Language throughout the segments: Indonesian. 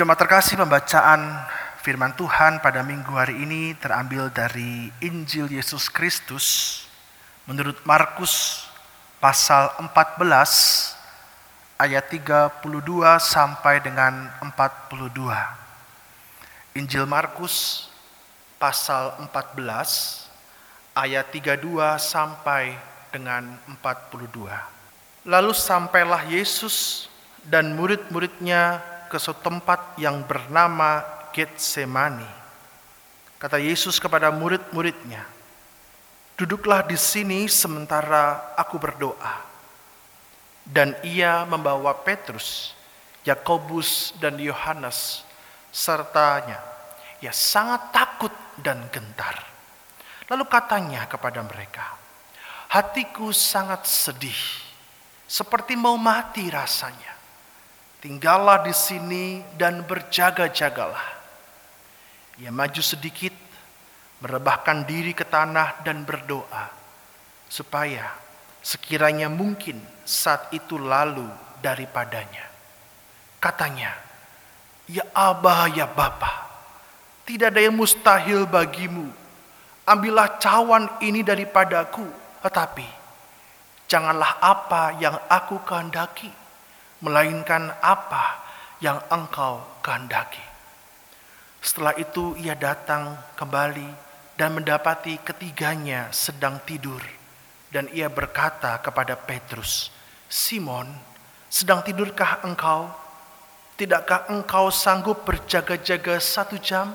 Jemaat terkasih pembacaan firman Tuhan pada minggu hari ini terambil dari Injil Yesus Kristus menurut Markus pasal 14 ayat 32 sampai dengan 42. Injil Markus pasal 14 ayat 32 sampai dengan 42. Lalu sampailah Yesus dan murid-muridnya ke suatu tempat yang bernama Getsemani. Kata Yesus kepada murid-muridnya, "Duduklah di sini sementara aku berdoa." Dan ia membawa Petrus, Yakobus, dan Yohanes sertanya. Ia sangat takut dan gentar. Lalu katanya kepada mereka, "Hatiku sangat sedih, seperti mau mati rasanya." Tinggallah di sini dan berjaga-jagalah. Ia maju sedikit, merebahkan diri ke tanah dan berdoa, supaya sekiranya mungkin saat itu lalu daripadanya. Katanya, Ya Abah, ya Bapa, tidak ada yang mustahil bagimu. Ambillah cawan ini daripadaku, tetapi janganlah apa yang aku kehendaki, melainkan apa yang engkau kehendaki. Setelah itu ia datang kembali dan mendapati ketiganya sedang tidur. Dan ia berkata kepada Petrus, Simon, sedang tidurkah engkau? Tidakkah engkau sanggup berjaga-jaga satu jam?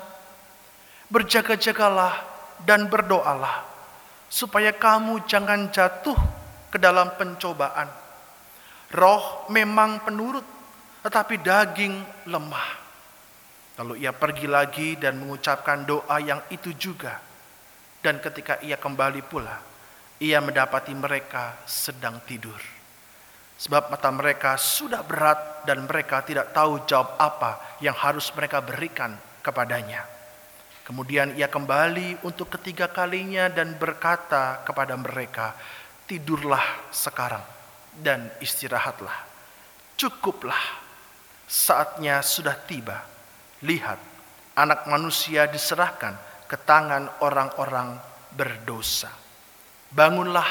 Berjaga-jagalah dan berdoalah, supaya kamu jangan jatuh ke dalam pencobaan Roh memang penurut, tetapi daging lemah. Lalu ia pergi lagi dan mengucapkan doa yang itu juga. Dan ketika ia kembali pula, ia mendapati mereka sedang tidur. Sebab mata mereka sudah berat dan mereka tidak tahu jawab apa yang harus mereka berikan kepadanya. Kemudian ia kembali untuk ketiga kalinya dan berkata kepada mereka, "Tidurlah sekarang dan istirahatlah. Cukuplah, saatnya sudah tiba. Lihat, anak manusia diserahkan ke tangan orang-orang berdosa. Bangunlah,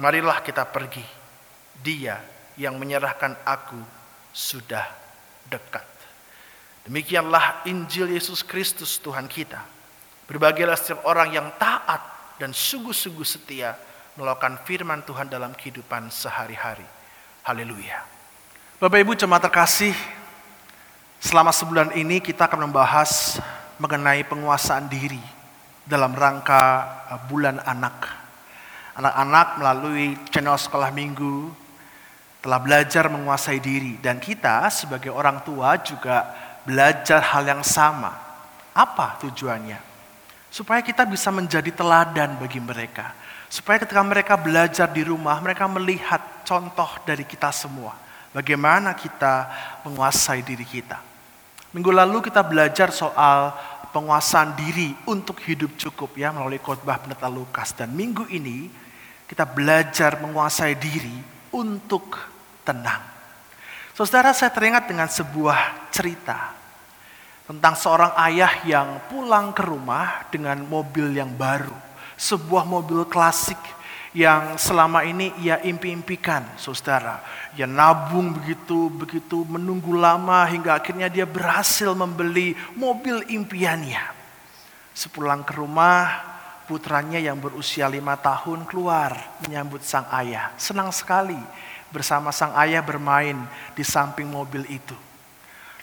marilah kita pergi. Dia yang menyerahkan aku sudah dekat. Demikianlah Injil Yesus Kristus Tuhan kita. Berbagilah setiap orang yang taat dan sungguh-sungguh setia melakukan firman Tuhan dalam kehidupan sehari-hari. Haleluya. Bapak Ibu jemaat terkasih, selama sebulan ini kita akan membahas mengenai penguasaan diri dalam rangka uh, bulan anak. Anak-anak melalui channel sekolah minggu telah belajar menguasai diri dan kita sebagai orang tua juga belajar hal yang sama. Apa tujuannya? Supaya kita bisa menjadi teladan bagi mereka Supaya ketika mereka belajar di rumah, mereka melihat contoh dari kita semua. Bagaimana kita menguasai diri kita. Minggu lalu kita belajar soal penguasaan diri untuk hidup cukup ya melalui khotbah pendeta Lukas. Dan minggu ini kita belajar menguasai diri untuk tenang. Saudara saya teringat dengan sebuah cerita tentang seorang ayah yang pulang ke rumah dengan mobil yang baru sebuah mobil klasik yang selama ini ia impi-impikan, saudara. Ia nabung begitu, begitu menunggu lama hingga akhirnya dia berhasil membeli mobil impiannya. Sepulang ke rumah, putranya yang berusia lima tahun keluar menyambut sang ayah. Senang sekali bersama sang ayah bermain di samping mobil itu.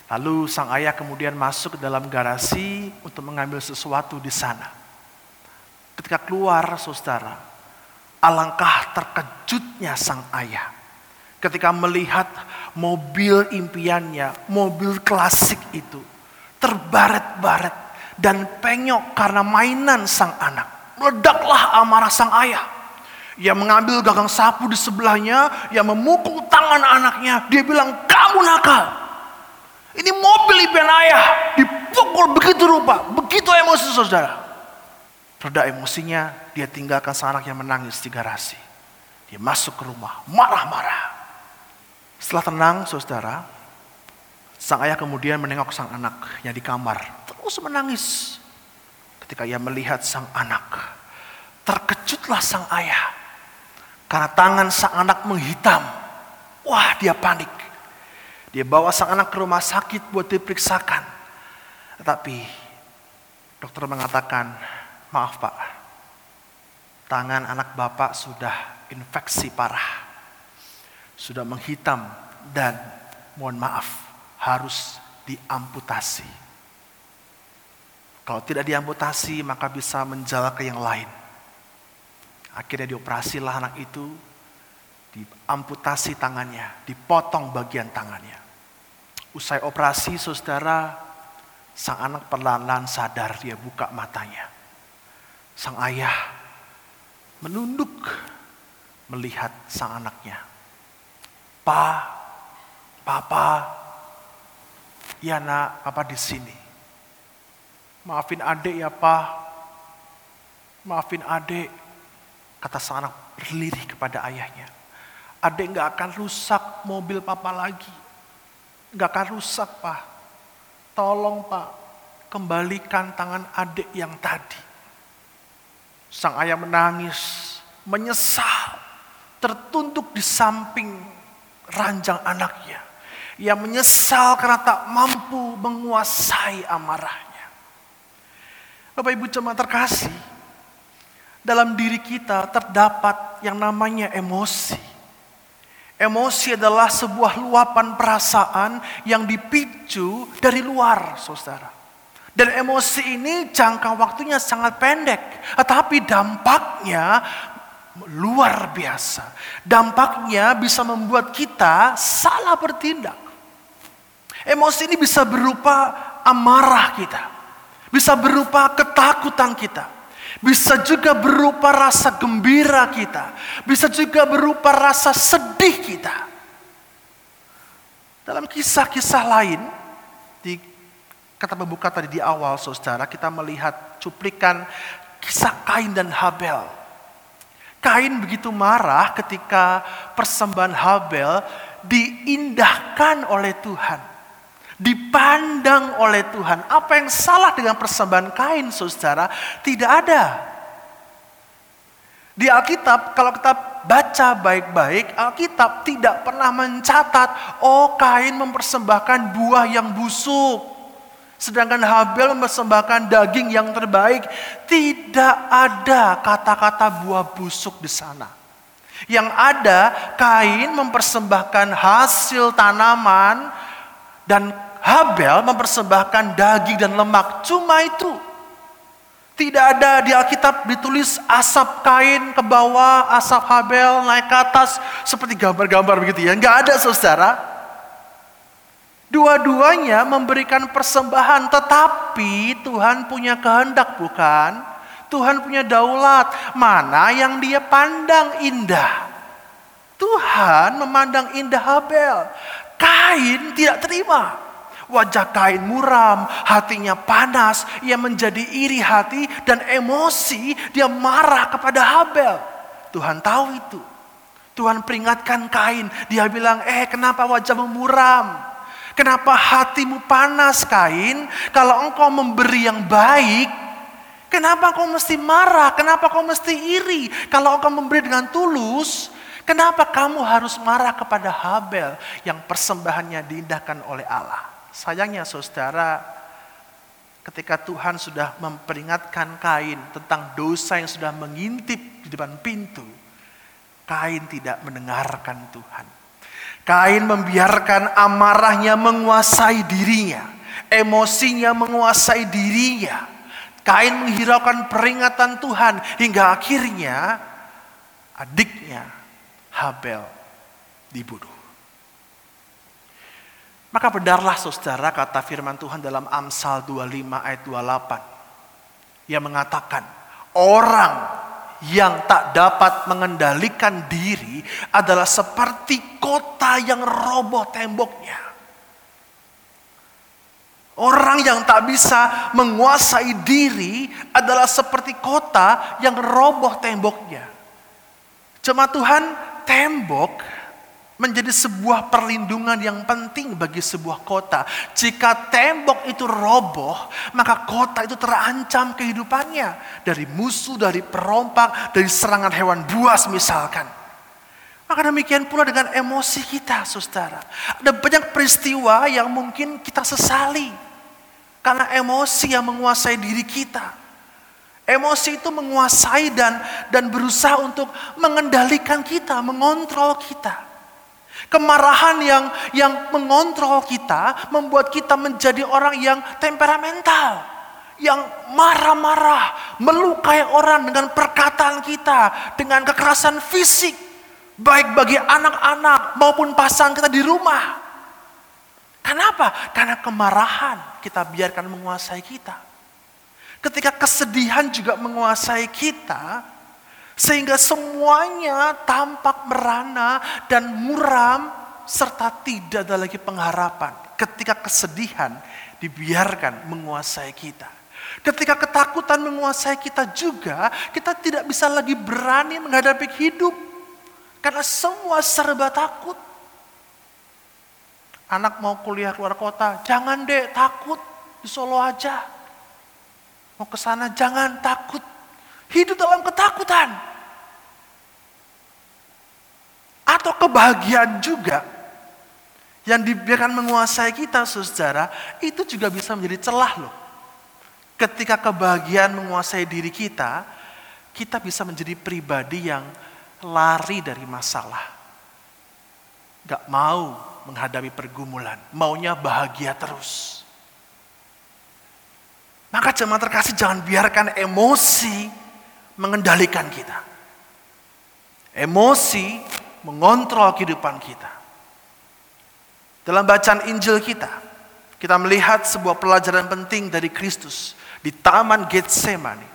Lalu sang ayah kemudian masuk ke dalam garasi untuk mengambil sesuatu di sana. Ketika keluar saudara, alangkah terkejutnya sang ayah. Ketika melihat mobil impiannya, mobil klasik itu terbaret-baret dan penyok karena mainan sang anak. Meledaklah amarah sang ayah. Ia mengambil gagang sapu di sebelahnya, ia memukul tangan anaknya. Dia bilang, kamu nakal. Ini mobil impian ayah, dipukul begitu rupa, begitu emosi saudara. Reda emosinya, dia tinggalkan sang anak yang menangis di garasi. Dia masuk ke rumah, marah-marah. Setelah tenang, saudara, Sang ayah kemudian menengok sang anak yang di kamar, terus menangis. Ketika ia melihat sang anak, terkejutlah sang ayah. Karena tangan sang anak menghitam. Wah, dia panik. Dia bawa sang anak ke rumah sakit buat diperiksakan. Tetapi dokter mengatakan, maaf pak, tangan anak bapak sudah infeksi parah. Sudah menghitam dan mohon maaf, harus diamputasi. Kalau tidak diamputasi maka bisa menjala ke yang lain. Akhirnya dioperasilah anak itu, diamputasi tangannya, dipotong bagian tangannya. Usai operasi saudara, sang anak perlahan-lahan sadar dia buka matanya. Sang ayah menunduk melihat sang anaknya. Pa, papa, Ya nak, apa di sini. Maafin adik ya pak. Maafin adik. Kata sang anak berlirih kepada ayahnya. Adik nggak akan rusak mobil papa lagi. Nggak akan rusak pak. Tolong pak, kembalikan tangan adik yang tadi. Sang ayah menangis, menyesal, tertunduk di samping ranjang anaknya yang menyesal karena tak mampu menguasai amarahnya. Bapak Ibu jemaat terkasih, dalam diri kita terdapat yang namanya emosi. Emosi adalah sebuah luapan perasaan yang dipicu dari luar, saudara. Dan emosi ini jangka waktunya sangat pendek, tetapi dampaknya luar biasa. Dampaknya bisa membuat kita salah bertindak. Emosi ini bisa berupa amarah kita. Bisa berupa ketakutan kita. Bisa juga berupa rasa gembira kita. Bisa juga berupa rasa sedih kita. Dalam kisah-kisah lain, di kata pembuka tadi di awal saudara, kita melihat cuplikan kisah Kain dan Habel. Kain begitu marah ketika persembahan Habel diindahkan oleh Tuhan dipandang oleh Tuhan. Apa yang salah dengan persembahan kain, saudara? Tidak ada. Di Alkitab, kalau kita baca baik-baik, Alkitab tidak pernah mencatat, oh kain mempersembahkan buah yang busuk. Sedangkan Habel mempersembahkan daging yang terbaik. Tidak ada kata-kata buah busuk di sana. Yang ada, kain mempersembahkan hasil tanaman dan Habel mempersembahkan daging dan lemak. Cuma itu. Tidak ada di Alkitab ditulis asap kain ke bawah, asap Habel naik ke atas. Seperti gambar-gambar begitu ya. Enggak ada saudara. Dua-duanya memberikan persembahan. Tetapi Tuhan punya kehendak bukan? Tuhan punya daulat. Mana yang dia pandang indah. Tuhan memandang indah Habel. Kain tidak terima. Wajah kain muram, hatinya panas, ia menjadi iri hati dan emosi, dia marah kepada Habel. Tuhan tahu itu. Tuhan peringatkan kain, dia bilang, eh kenapa wajahmu muram? Kenapa hatimu panas kain? Kalau engkau memberi yang baik, kenapa kau mesti marah? Kenapa kau mesti iri? Kalau engkau memberi dengan tulus, kenapa kamu harus marah kepada Habel yang persembahannya diindahkan oleh Allah? Sayangnya saudara, ketika Tuhan sudah memperingatkan Kain tentang dosa yang sudah mengintip di depan pintu, Kain tidak mendengarkan Tuhan. Kain membiarkan amarahnya menguasai dirinya, emosinya menguasai dirinya. Kain menghiraukan peringatan Tuhan hingga akhirnya adiknya Habel dibunuh. Maka bedarlah saudara kata firman Tuhan dalam Amsal 25 ayat 28. Yang mengatakan orang yang tak dapat mengendalikan diri adalah seperti kota yang roboh temboknya. Orang yang tak bisa menguasai diri adalah seperti kota yang roboh temboknya. Cuma Tuhan, tembok menjadi sebuah perlindungan yang penting bagi sebuah kota. Jika tembok itu roboh, maka kota itu terancam kehidupannya dari musuh, dari perompak, dari serangan hewan buas misalkan. Maka demikian pula dengan emosi kita, saudara. Ada banyak peristiwa yang mungkin kita sesali karena emosi yang menguasai diri kita. Emosi itu menguasai dan dan berusaha untuk mengendalikan kita, mengontrol kita. Kemarahan yang yang mengontrol kita membuat kita menjadi orang yang temperamental, yang marah-marah, melukai orang dengan perkataan kita, dengan kekerasan fisik, baik bagi anak-anak maupun pasangan kita di rumah. Kenapa? Karena kemarahan kita biarkan menguasai kita. Ketika kesedihan juga menguasai kita, sehingga semuanya tampak merana dan muram serta tidak ada lagi pengharapan. Ketika kesedihan dibiarkan menguasai kita. Ketika ketakutan menguasai kita juga, kita tidak bisa lagi berani menghadapi hidup. Karena semua serba takut. Anak mau kuliah luar kota, jangan deh takut, di Solo aja. Mau ke sana jangan takut, Hidup dalam ketakutan. Atau kebahagiaan juga yang dibiarkan menguasai kita saudara, itu juga bisa menjadi celah loh. Ketika kebahagiaan menguasai diri kita, kita bisa menjadi pribadi yang lari dari masalah. Gak mau menghadapi pergumulan, maunya bahagia terus. Maka jemaat terkasih jangan biarkan emosi mengendalikan kita. Emosi mengontrol kehidupan kita. Dalam bacaan Injil kita, kita melihat sebuah pelajaran penting dari Kristus di Taman Getsemani.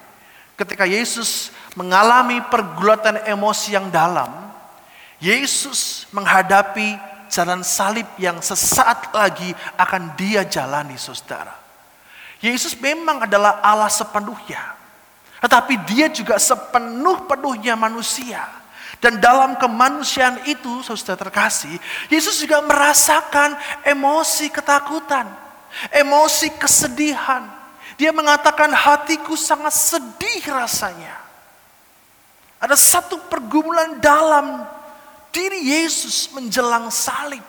Ketika Yesus mengalami pergulatan emosi yang dalam, Yesus menghadapi jalan salib yang sesaat lagi akan dia jalani, saudara. Yesus memang adalah Allah sepenuhnya. Tetapi dia juga sepenuh-penuhnya manusia. Dan dalam kemanusiaan itu, saudara terkasih, Yesus juga merasakan emosi ketakutan, emosi kesedihan. Dia mengatakan hatiku sangat sedih rasanya. Ada satu pergumulan dalam diri Yesus menjelang salib.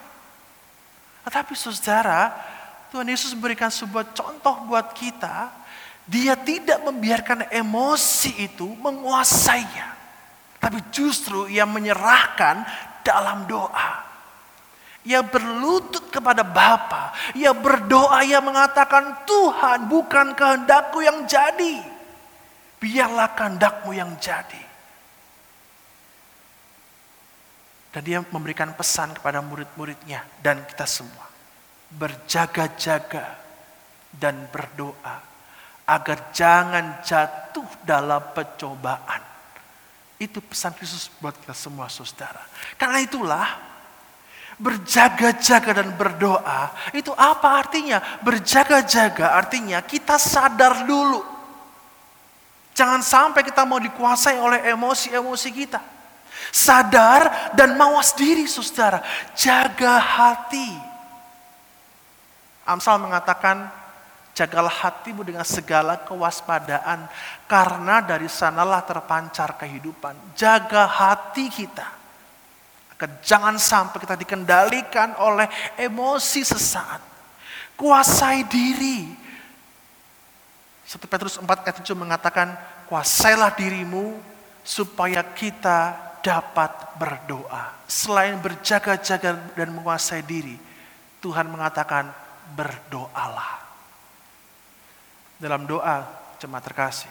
Tetapi saudara, Tuhan Yesus memberikan sebuah contoh buat kita dia tidak membiarkan emosi itu menguasainya. Tapi justru ia menyerahkan dalam doa. Ia berlutut kepada Bapa. Ia berdoa, ia mengatakan, Tuhan bukan kehendakku yang jadi. Biarlah kehendakmu yang jadi. Dan dia memberikan pesan kepada murid-muridnya dan kita semua. Berjaga-jaga dan berdoa agar jangan jatuh dalam pencobaan. Itu pesan Kristus buat kita semua saudara. Karena itulah berjaga-jaga dan berdoa itu apa artinya? Berjaga-jaga artinya kita sadar dulu. Jangan sampai kita mau dikuasai oleh emosi-emosi kita. Sadar dan mawas diri saudara. Jaga hati. Amsal mengatakan Jagalah hatimu dengan segala kewaspadaan, karena dari sanalah terpancar kehidupan. Jaga hati kita, jangan sampai kita dikendalikan oleh emosi sesaat. Kuasai diri. 1 Petrus 4 ayat 7 mengatakan, kuasailah dirimu supaya kita dapat berdoa. Selain berjaga-jaga dan menguasai diri, Tuhan mengatakan berdoalah dalam doa jemaat terkasih.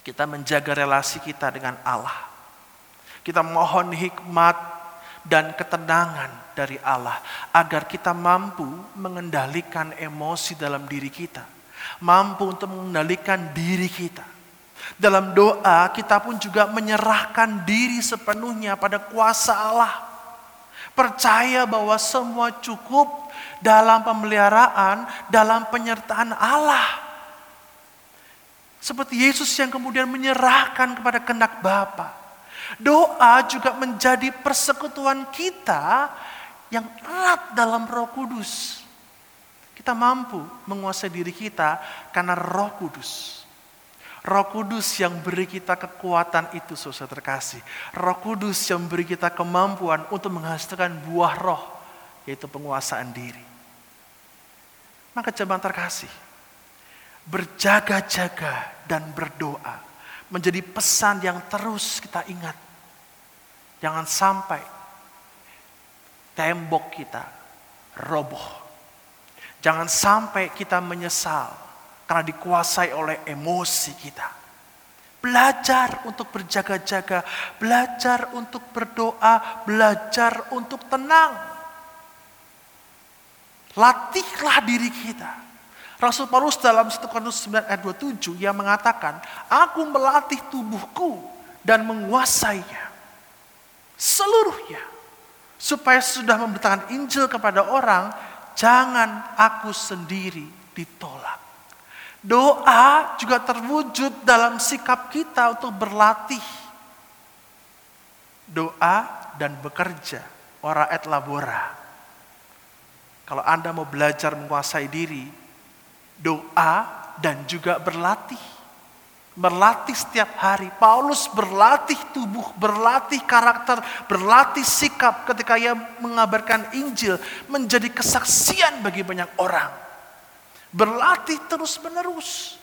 Kita menjaga relasi kita dengan Allah. Kita mohon hikmat dan ketenangan dari Allah agar kita mampu mengendalikan emosi dalam diri kita. Mampu untuk mengendalikan diri kita. Dalam doa kita pun juga menyerahkan diri sepenuhnya pada kuasa Allah. Percaya bahwa semua cukup dalam pemeliharaan, dalam penyertaan Allah. Seperti Yesus yang kemudian menyerahkan kepada kehendak Bapa. Doa juga menjadi persekutuan kita yang erat dalam Roh Kudus. Kita mampu menguasai diri kita karena Roh Kudus. Roh Kudus yang beri kita kekuatan itu, saudara terkasih. Roh Kudus yang beri kita kemampuan untuk menghasilkan buah roh, yaitu penguasaan diri. Maka jemaat terkasih, berjaga-jaga dan berdoa menjadi pesan yang terus kita ingat. Jangan sampai tembok kita roboh. Jangan sampai kita menyesal karena dikuasai oleh emosi kita. Belajar untuk berjaga-jaga, belajar untuk berdoa, belajar untuk tenang. Latihlah diri kita. Rasul Paulus dalam 1 Korintus 9 ayat 27 yang mengatakan, Aku melatih tubuhku dan menguasainya. Seluruhnya. Supaya sudah memberitakan Injil kepada orang, jangan aku sendiri ditolak. Doa juga terwujud dalam sikap kita untuk berlatih. Doa dan bekerja, ora et labora. Kalau Anda mau belajar menguasai diri, doa dan juga berlatih. Berlatih setiap hari. Paulus berlatih tubuh, berlatih karakter, berlatih sikap ketika ia mengabarkan Injil menjadi kesaksian bagi banyak orang. Berlatih terus menerus.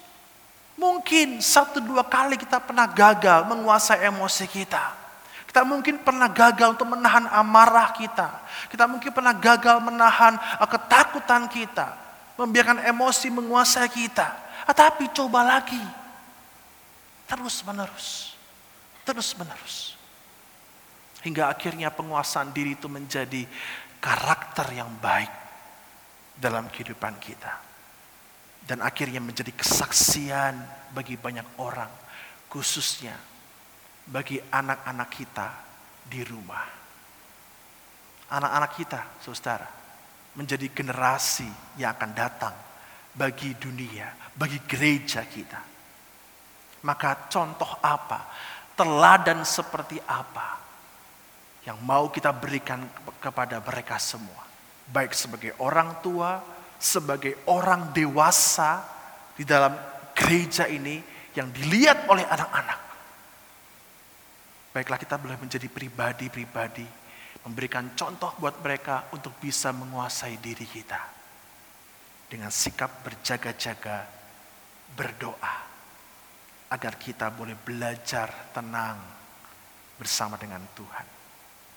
Mungkin satu dua kali kita pernah gagal menguasai emosi kita. Kita mungkin pernah gagal untuk menahan amarah kita. Kita mungkin pernah gagal menahan uh, ketakutan kita. Membiarkan emosi menguasai kita. Tetapi coba lagi Terus menerus. Terus menerus. Hingga akhirnya penguasaan diri itu menjadi karakter yang baik dalam kehidupan kita. Dan akhirnya menjadi kesaksian bagi banyak orang. Khususnya bagi anak-anak kita di rumah. Anak-anak kita, saudara, menjadi generasi yang akan datang bagi dunia, bagi gereja kita maka contoh apa? Teladan seperti apa? Yang mau kita berikan kepada mereka semua. Baik sebagai orang tua, sebagai orang dewasa di dalam gereja ini yang dilihat oleh anak-anak. Baiklah kita boleh menjadi pribadi-pribadi, memberikan contoh buat mereka untuk bisa menguasai diri kita. Dengan sikap berjaga-jaga, berdoa agar kita boleh belajar tenang bersama dengan Tuhan.